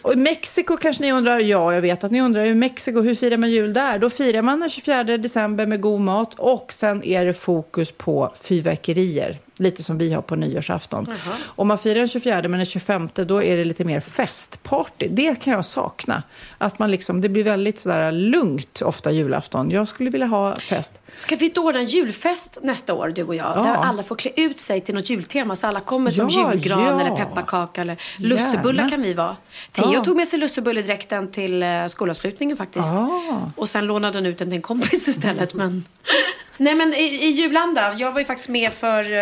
Och i Mexiko kanske ni undrar, ja jag vet att ni undrar, i Mexiko, hur firar man jul där? Då firar man den 24 december med god mat och sen är det fokus på fyrverkerier. Lite som vi har på nyårsafton. Jaha. Om man firar den 24 men den 25 då är det lite mer festparty. Det kan jag sakna. Att man liksom, det blir väldigt sådär lugnt ofta julafton. Jag skulle vilja ha fest. Ska vi inte ordna en julfest nästa år, du och jag? Ja. Där alla får klä ut sig till något jultema. Så alla kommer som Ja, julgran ja. eller pepparkaka eller lussebullar kan vi vara. Theo Ja. tog med sig lussebulledräkten till eh, skolavslutningen faktiskt. Ah. Och sen lånade han ut den till en kompis istället. Men... Nej men i, i julanda, jag var ju faktiskt med för, eh,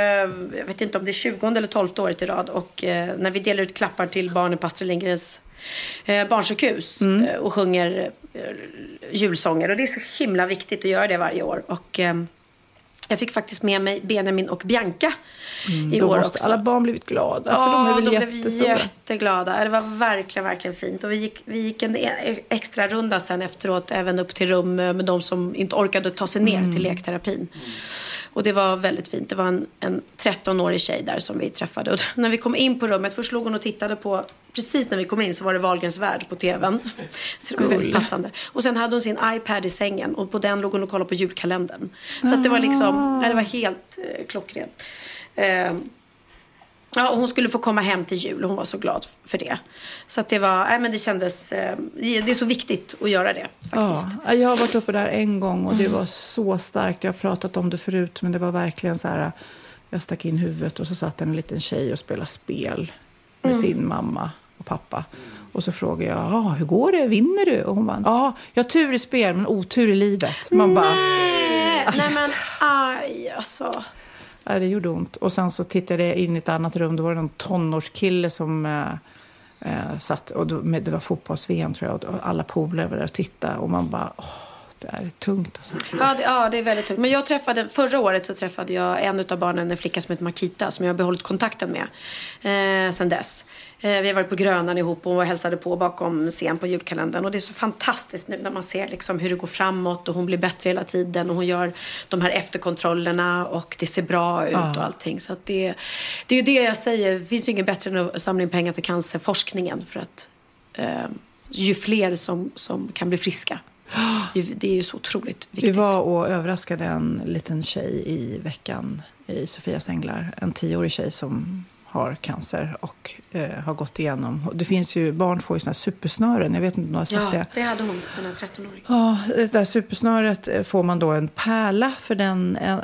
jag vet inte om det är 20 eller 12 året i rad. Och eh, när vi delar ut klappar till barnen på Astrid Lindgrens eh, barnsjukhus Mm. och sjunger julsånger. Och det är så himla viktigt att göra det varje år. Och eh, jag fick faktiskt med mig Benjamin och Bianca i Då år måste också. alla barn blivit glada, för de är Ja, väl de blev jätteglada. Det var verkligen, verkligen fint. Och vi gick, vi gick en e- extra runda sen efteråt, även upp till rum eh, med de som inte orkade ta sig ner Mm. till lekterapin. Och det var väldigt fint. Det var en, en 13-årig tjej där som vi träffade. Och när vi kom in på rummet, först låg hon och tittade på, precis när vi kom in så var det Wahlgrens värld på tvn. Så det var väldigt passande. Och sen hade hon sin iPad i sängen och på den låg hon och kollade på julkalendern. Så det var liksom, ja, det var helt eh, klockrent. Eh, Ja, och hon skulle få komma hem till jul och hon var så glad för det. Så att det var, nej men det kändes, eh, det är så viktigt att göra det faktiskt. Ja, jag har varit uppe där en gång och det var så starkt. Jag har pratat om det förut, men det var verkligen så här. Jag stack in huvudet och så satt en liten tjej och spelade spel med Mm. sin mamma och pappa. Och så frågade jag, ah, hur går det? Vinner du? Och hon bara, ja, jag har tur i spel men otur i livet. Man bara, Nej, nej men aj alltså. Nej, det gjorde ont. Och sen så tittade jag in i ett annat rum. Då var det någon tonårskille som eh, eh, satt. Och då, med, det var fotbolls-VM tror jag. Och alla polare var där och tittade. Och man bara, åh, det är tungt alltså. Ja det, ja, det är väldigt tungt. Men jag träffade, förra året så träffade jag en av barnen, en flicka som heter Makita, som jag har behållit kontakten med eh, sen dess. Eh, vi har varit på Grönan ihop och hälsade på bakom scen på julkalendern. Och det är så fantastiskt nu när man ser liksom hur det går framåt och hon blir bättre hela tiden och hon gör de här efterkontrollerna och det ser bra ut Ja. och allting. Så det, det är ju det jag säger, det finns ju inget bättre än att samla in pengar till cancerforskningen för att eh, ju fler som, som kan bli friska, det är ju så otroligt Vi viktigt. var och överraskade en liten tjej i veckan i Sofias änglar. En tioårig tjej som har cancer och eh, har gått igenom. Det finns ju, barn får ju såna här supersnören. Jag vet inte om du har sett Ja, det. det hade hon, den här 13-åringen. Ja, det där supersnöret eh, får man då en pärla för den eh,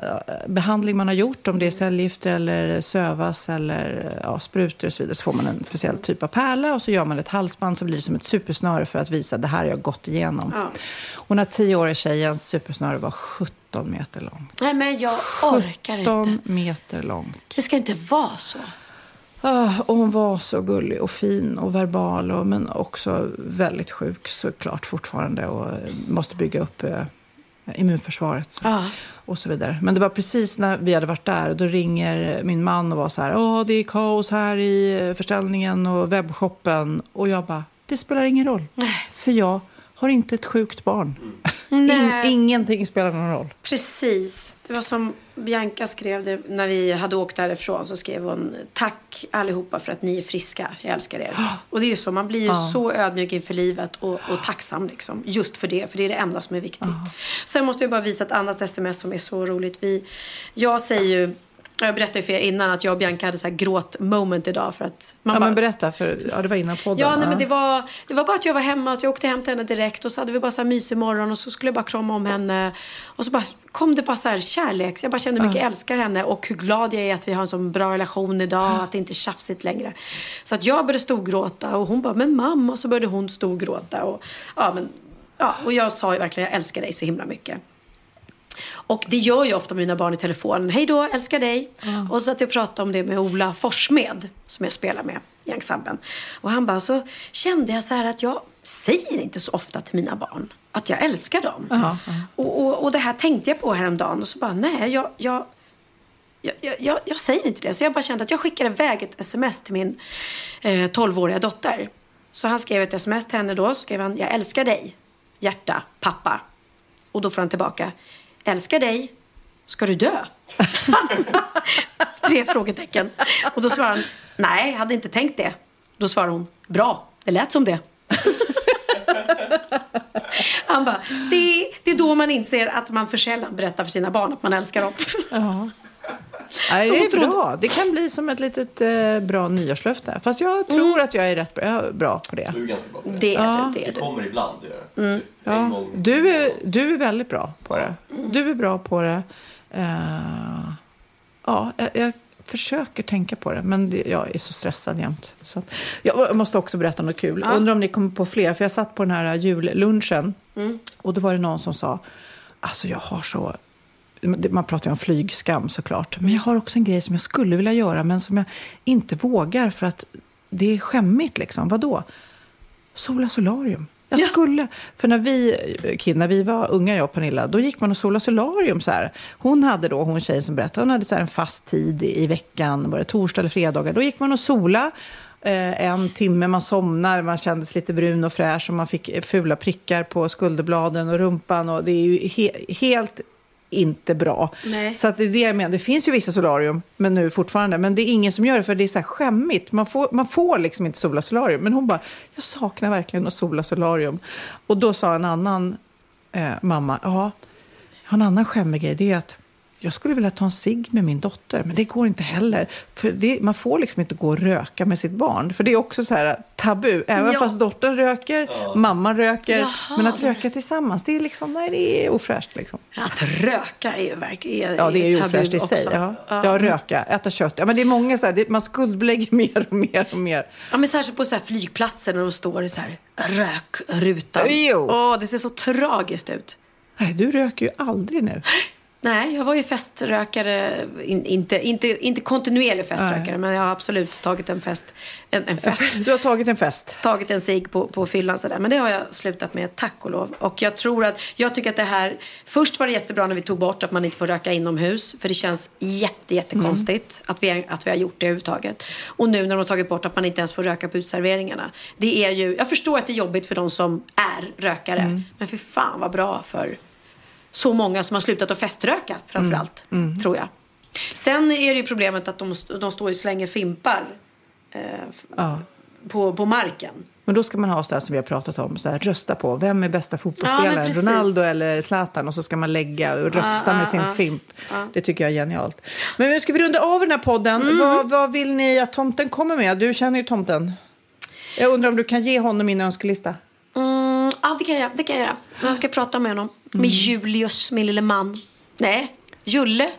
behandling man har gjort. Om det är cellgifter eller sövas eller eh, ja, sprutor och så vidare. Så får man en speciell typ av pärla och så gör man ett halsband så blir som ett supersnöre för att visa att det här har jag gått igenom. Ja. Och den här tioåriga tjejens supersnöre var 17 meter långt. Nej, men jag orkar inte. 17 meter långt. Det ska inte vara så. Ah, och hon var så gullig och fin och verbal, och, men också väldigt sjuk såklart fortfarande och måste bygga upp eh, immunförsvaret Ja. och så vidare. Men det var precis när vi hade varit där, då ringer min man och var så här, åh det är kaos här i eh, försäljningen och webbshoppen. Och jag bara, det spelar ingen roll. För jag har inte ett sjukt barn. In, Nej. ingenting spelar någon roll. Precis. Det var som Bianca skrev det när vi hade åkt därifrån. Så skrev hon tack allihopa för att ni är friska. Jag älskar er. Och det är ju så. Man blir ju Ja. så ödmjuk inför livet och, och tacksam liksom. Just för det. För det är det enda som är viktigt. Sen måste jag bara visa ett annat sms som är så roligt. Vi, jag säger ju jag berättade för er innan att jag och Bianca hade så här gråt moment idag för att man ja, bara, men berätta, för ja, det var innan podden. Ja, nej, men det var, det var bara att jag var hemma. Så jag åkte hem till henne direkt och så hade vi bara så här mysig morgon och så skulle jag bara krama om henne. Och så bara kom det bara så här kärlek. Jag bara kände hur mycket jag älskar henne och hur glad jag är att vi har en så bra relation idag. Att det inte är tjafsigt längre. Så att jag började storgråta och hon bara, men mamma. Och så började hon storgråta. Och, ja, men, ja, och jag sa ju verkligen, jag älskar dig så himla mycket. Och det gör jag ofta mina barn i telefon. Hej då, älskar dig. Och så att jag pratade om det med Ola Forssmed som jag spelar med i ensemblen. Och han bara, så kände jag så här att jag säger inte så ofta till mina barn att jag älskar dem. Jaha, Och, och, och det här tänkte jag på häromdagen och så bara, nej, jag, jag, jag, jag, jag, jag säger inte det. Så jag bara kände att jag skickade iväg ett sms till min eh, 12-åriga dotter. Så han skrev ett sms till henne då. Så skrev han, jag älskar dig, hjärta, pappa. Och då får han tillbaka, älskar dig, ska du dö? Tre frågetecken. Och då svarar han, nej, jag hade inte tänkt det. Då svarar hon, bra, det lät som det. Han bara, det, det är då man inser att man för sällan berättar för sina barn att man älskar dem. Nej, det är bra. Det kan bli som ett litet eh, bra nyårslöfte. Fast jag tror att jag är rätt bra, på det. Du är ganska bra på det. Det är Ja. du, det är Det du. kommer ibland, det gör det. Mm. Ja. Du, är, du är väldigt bra på det. Du är bra på det. Eh, ja, jag, jag försöker tänka på det, men det, jag är så stressad jämt. Så. Jag måste också berätta något kul. Ja. Undrar om ni kommer på fler, för jag satt på den här jullunchen Mm. och då var det någon som sa, alltså jag har så man pratar ju om flygskam såklart. Men jag har också en grej som jag skulle vilja göra men som jag inte vågar för att det är skämmigt. Liksom. Vadå? Sola solarium. Jag skulle, för när vi, Kid, när vi var unga, jag och Pernilla, då gick man och sola solarium så här. Hon hade då, hon tjejen som berättade, hon hade så en fast tid i veckan, var det torsdag eller fredagar. Då gick man och sola eh, en timme, man somnar, man kändes lite brun och fräsch och man fick fula prickar på skulderbladen och rumpan och det är ju he, helt inte bra. Nej. Så att det är det jag menar. Det finns ju vissa solarium men nu fortfarande, men det är ingen som gör det för det är så här skämmigt. Man får, man får liksom inte sola solarium. Men hon bara, jag saknar verkligen att sola solarium. Och då sa en annan eh, mamma, ja, en annan skämmig grej. Det är att jag skulle vilja ta en cigg med min dotter, men det går inte heller. För det, man får liksom inte gå och röka med sitt barn. För det är också så här tabu. Även Ja. fast dottern röker, mamman röker. Jaha. Men att röka tillsammans, det är liksom, nej, det är ofräscht liksom. Att röka är ju verkligen Ja, det är ju tabu ofräscht i sig. också. Ja. Ja. ja, röka, äta kött. Ja, men det är många så här, det, man skuldbelägger mer och mer och mer. Ja, men särskilt på så här flygplatser när de står i så här rökrutan. Jo. Åh, det ser så tragiskt ut. Nej, du röker ju aldrig nu. Nej, jag var ju feströkare, in, inte, inte, inte kontinuerlig feströkare, Nej. men jag har absolut tagit en fest. En, en fest. Du har tagit en fest. Tagit en cigg på, på fyllan sådär. Men det har jag slutat med, tack och lov. Och jag tror att, jag tycker att det här, först var det jättebra när vi tog bort att man inte får röka inomhus. För det känns jätte, jättekonstigt att, vi, att vi har gjort det överhuvudtaget. Och nu när de har tagit bort att man inte ens får röka på utserveringarna. Det är ju, jag förstår att det är jobbigt för de som är rökare. Men för fan vad bra för så många som har slutat att feströka framförallt, tror jag. Sen är det ju problemet att de, de står och slänger fimpar eh, Ja. på, på marken. Men då ska man ha så här som vi har pratat om, så här, rösta på vem är bästa Ja, fotbollsspelaren, precis. Ronaldo eller Zlatan och så ska man lägga och rösta Ja, med ja, sin ja. fimp. Ja. Det tycker jag är genialt. Men nu ska vi runda av den här podden. Mm. Vad, vad vill ni att tomten kommer med? Du känner ju tomten. Jag undrar om du kan ge honom min önskelista? Mm, ja, det kan jag, det kan jag göra. Jag ska prata med honom. Mm. Med Julius, min lille man. Nej, Julle.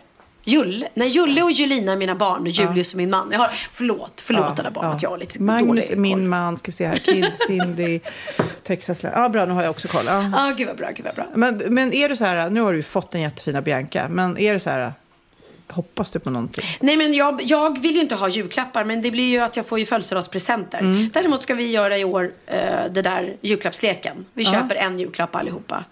Julle. Nej, Julle och Julina är mina barn och Julius är min man. Jag har, förlåt, förlåt alla barn att jag har lite Magnus dålig är min man, ska vi se här. Kid, Cindy, Texas. Ja, bra, nu har jag också koll. Ja. Ja, ah, gud vad bra, gud vad bra. Men, men är du så här, nu har du fått den jättefina Bianca, men är det så här, hoppas du på någonting? Nej men jag, jag vill ju inte ha julklappar men det blir ju att jag får ju födelsedagspresenter. Mm. Däremot ska vi göra i år eh, det där julklappsleken. Vi Ja. köper en julklapp allihopa.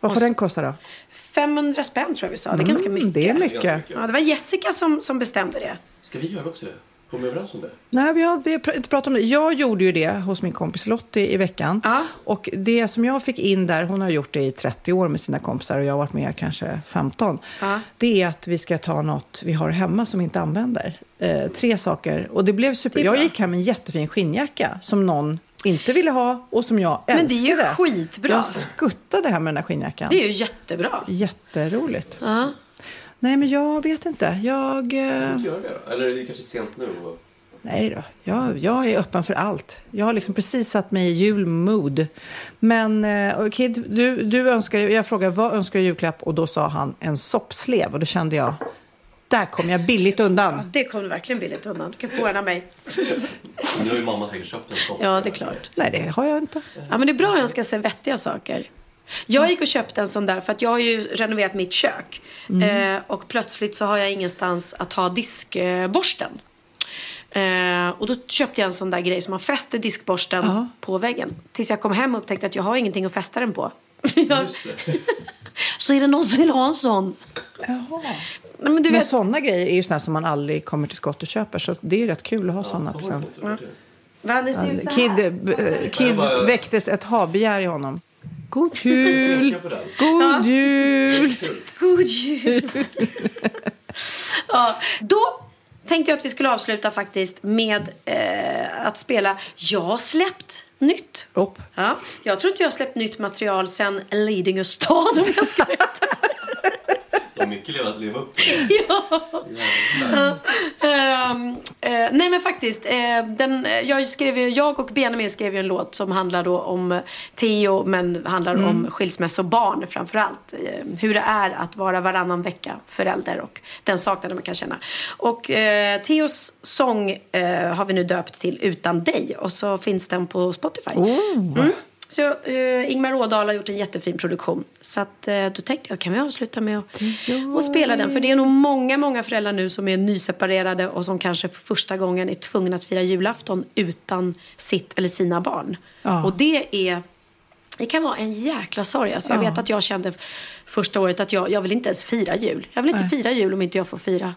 Vad får den kosta då? 500 spänn tror jag vi sa. Det är Mm, ganska mycket. det är mycket. Ja, det var Jessica som, som bestämde det. Ska vi göra också det? Kom vi överens om det? Nej, vi har, vi har inte pratat om det. Jag gjorde ju det hos min kompis Lottie i veckan. Och det som jag fick in där, hon har gjort det i 30 år med sina kompisar och jag har varit med kanske 15. Det är att vi ska ta något vi har hemma som vi inte använder. Eh, tre saker. Och det blev super. Det jag gick hem med en jättefin skinnjacka som någon inte ville ha och som jag älskade. Men det är ju skitbra. Jag skuttade hem med den här skinnjackan. Det är ju jättebra. Jätteroligt. Ja. Nej, men jag vet inte. Jag... eh, Gör det då? Eller är det kanske sent nu? och- Nej då, jag, jag är öppen för allt. Jag har liksom precis satt mig i julmood. Men eh, Kid, du, du önskar, jag frågade vad önskar du i julklapp och då sa han en soppslev och då kände jag, där kom jag billigt undan. Det kom verkligen billigt undan. Du kan få en av mig. Nu har ju mamma säkert köpt en sån. Ja, det är klart. Nej, det har jag inte. Ja, men det är bra att önska sig vettiga saker. Jag gick och köpte en sån där för att jag har ju renoverat mitt kök. Mm. Eh, och plötsligt så har jag ingenstans att ha diskborsten. Eh, och då köpte jag en sån där grej som man fäster diskborsten Ja. på väggen. Tills jag kom hem och upptäckte att jag har ingenting att fästa den på. Så är det någon som vill ha en sån? Jaha. Nej, men du Men vet, sådana grejer är ju sådana som man aldrig kommer till skott och köper. Så det är ju rätt kul att ha sådana presenter. Va, det ser ut så Kid, eh, Kid väcktes ett havbegär i honom. God jul! God jul! God jul! ja, då tänkte jag att vi skulle avsluta faktiskt med eh, att spela Jag har släppt nytt. Upp. Ja, jag tror inte jag har släppt nytt material sen Lidingö stad om jag ska vara Har mycket leva, leva upp till. Ja. Ehm, eh, nej men faktiskt, eh, den, jag, skrev ju, jag och Benjamin skrev ju en låt som handlar då om eh, Theo men handlar Mm. om skilsmässobarn framförallt. Eh, hur det är att vara varannan vecka förälder och den saknaden man kan känna. Och eh, Theos sång eh, har vi nu döpt till Utan dig och så finns den på Spotify. Mm. Så eh, Ingmar Rådal har gjort en jättefin produktion. Så att, eh, då tänkte jag, kan vi avsluta med att och spela den? För det är nog många, många föräldrar nu som är nyseparerade och som kanske för första gången är tvungna att fira julafton utan sitt eller sina barn. Ja. Och det är... Det kan vara en jäkla sorg. Alltså jag Ja. vet att jag kände första året att jag, jag vill inte ens fira jul. Jag vill inte Nej. fira jul om inte jag får fira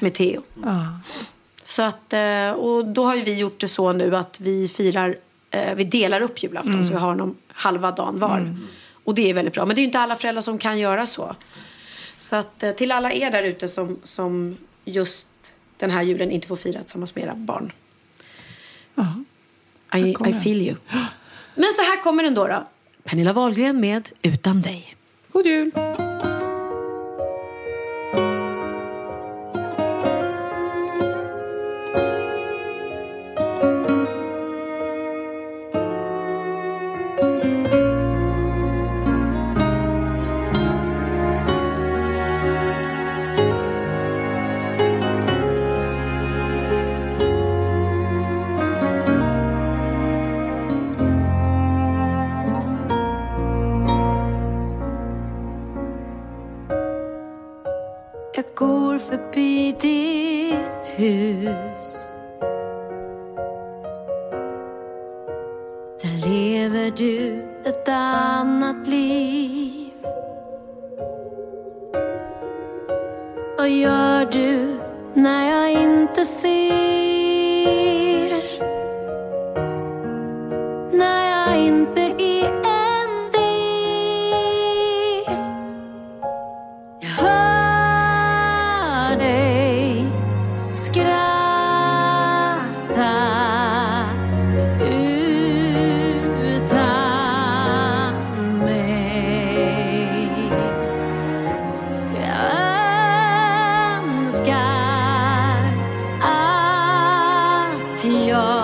med Theo. Ja. Så att, eh, och då har ju vi gjort det så nu att vi firar, vi delar upp julafton Mm. så vi har dem halva dagen var. Och det är väldigt bra. Men det är ju inte alla föräldrar som kan göra så. Så att eh, till alla er där ute som, som just den här julen inte får fira tillsammans med era barn. I, kommer I den. feel you. Men så här kommer den då. då. Pernilla Wahlgren med Utan dig. God jul! Att jag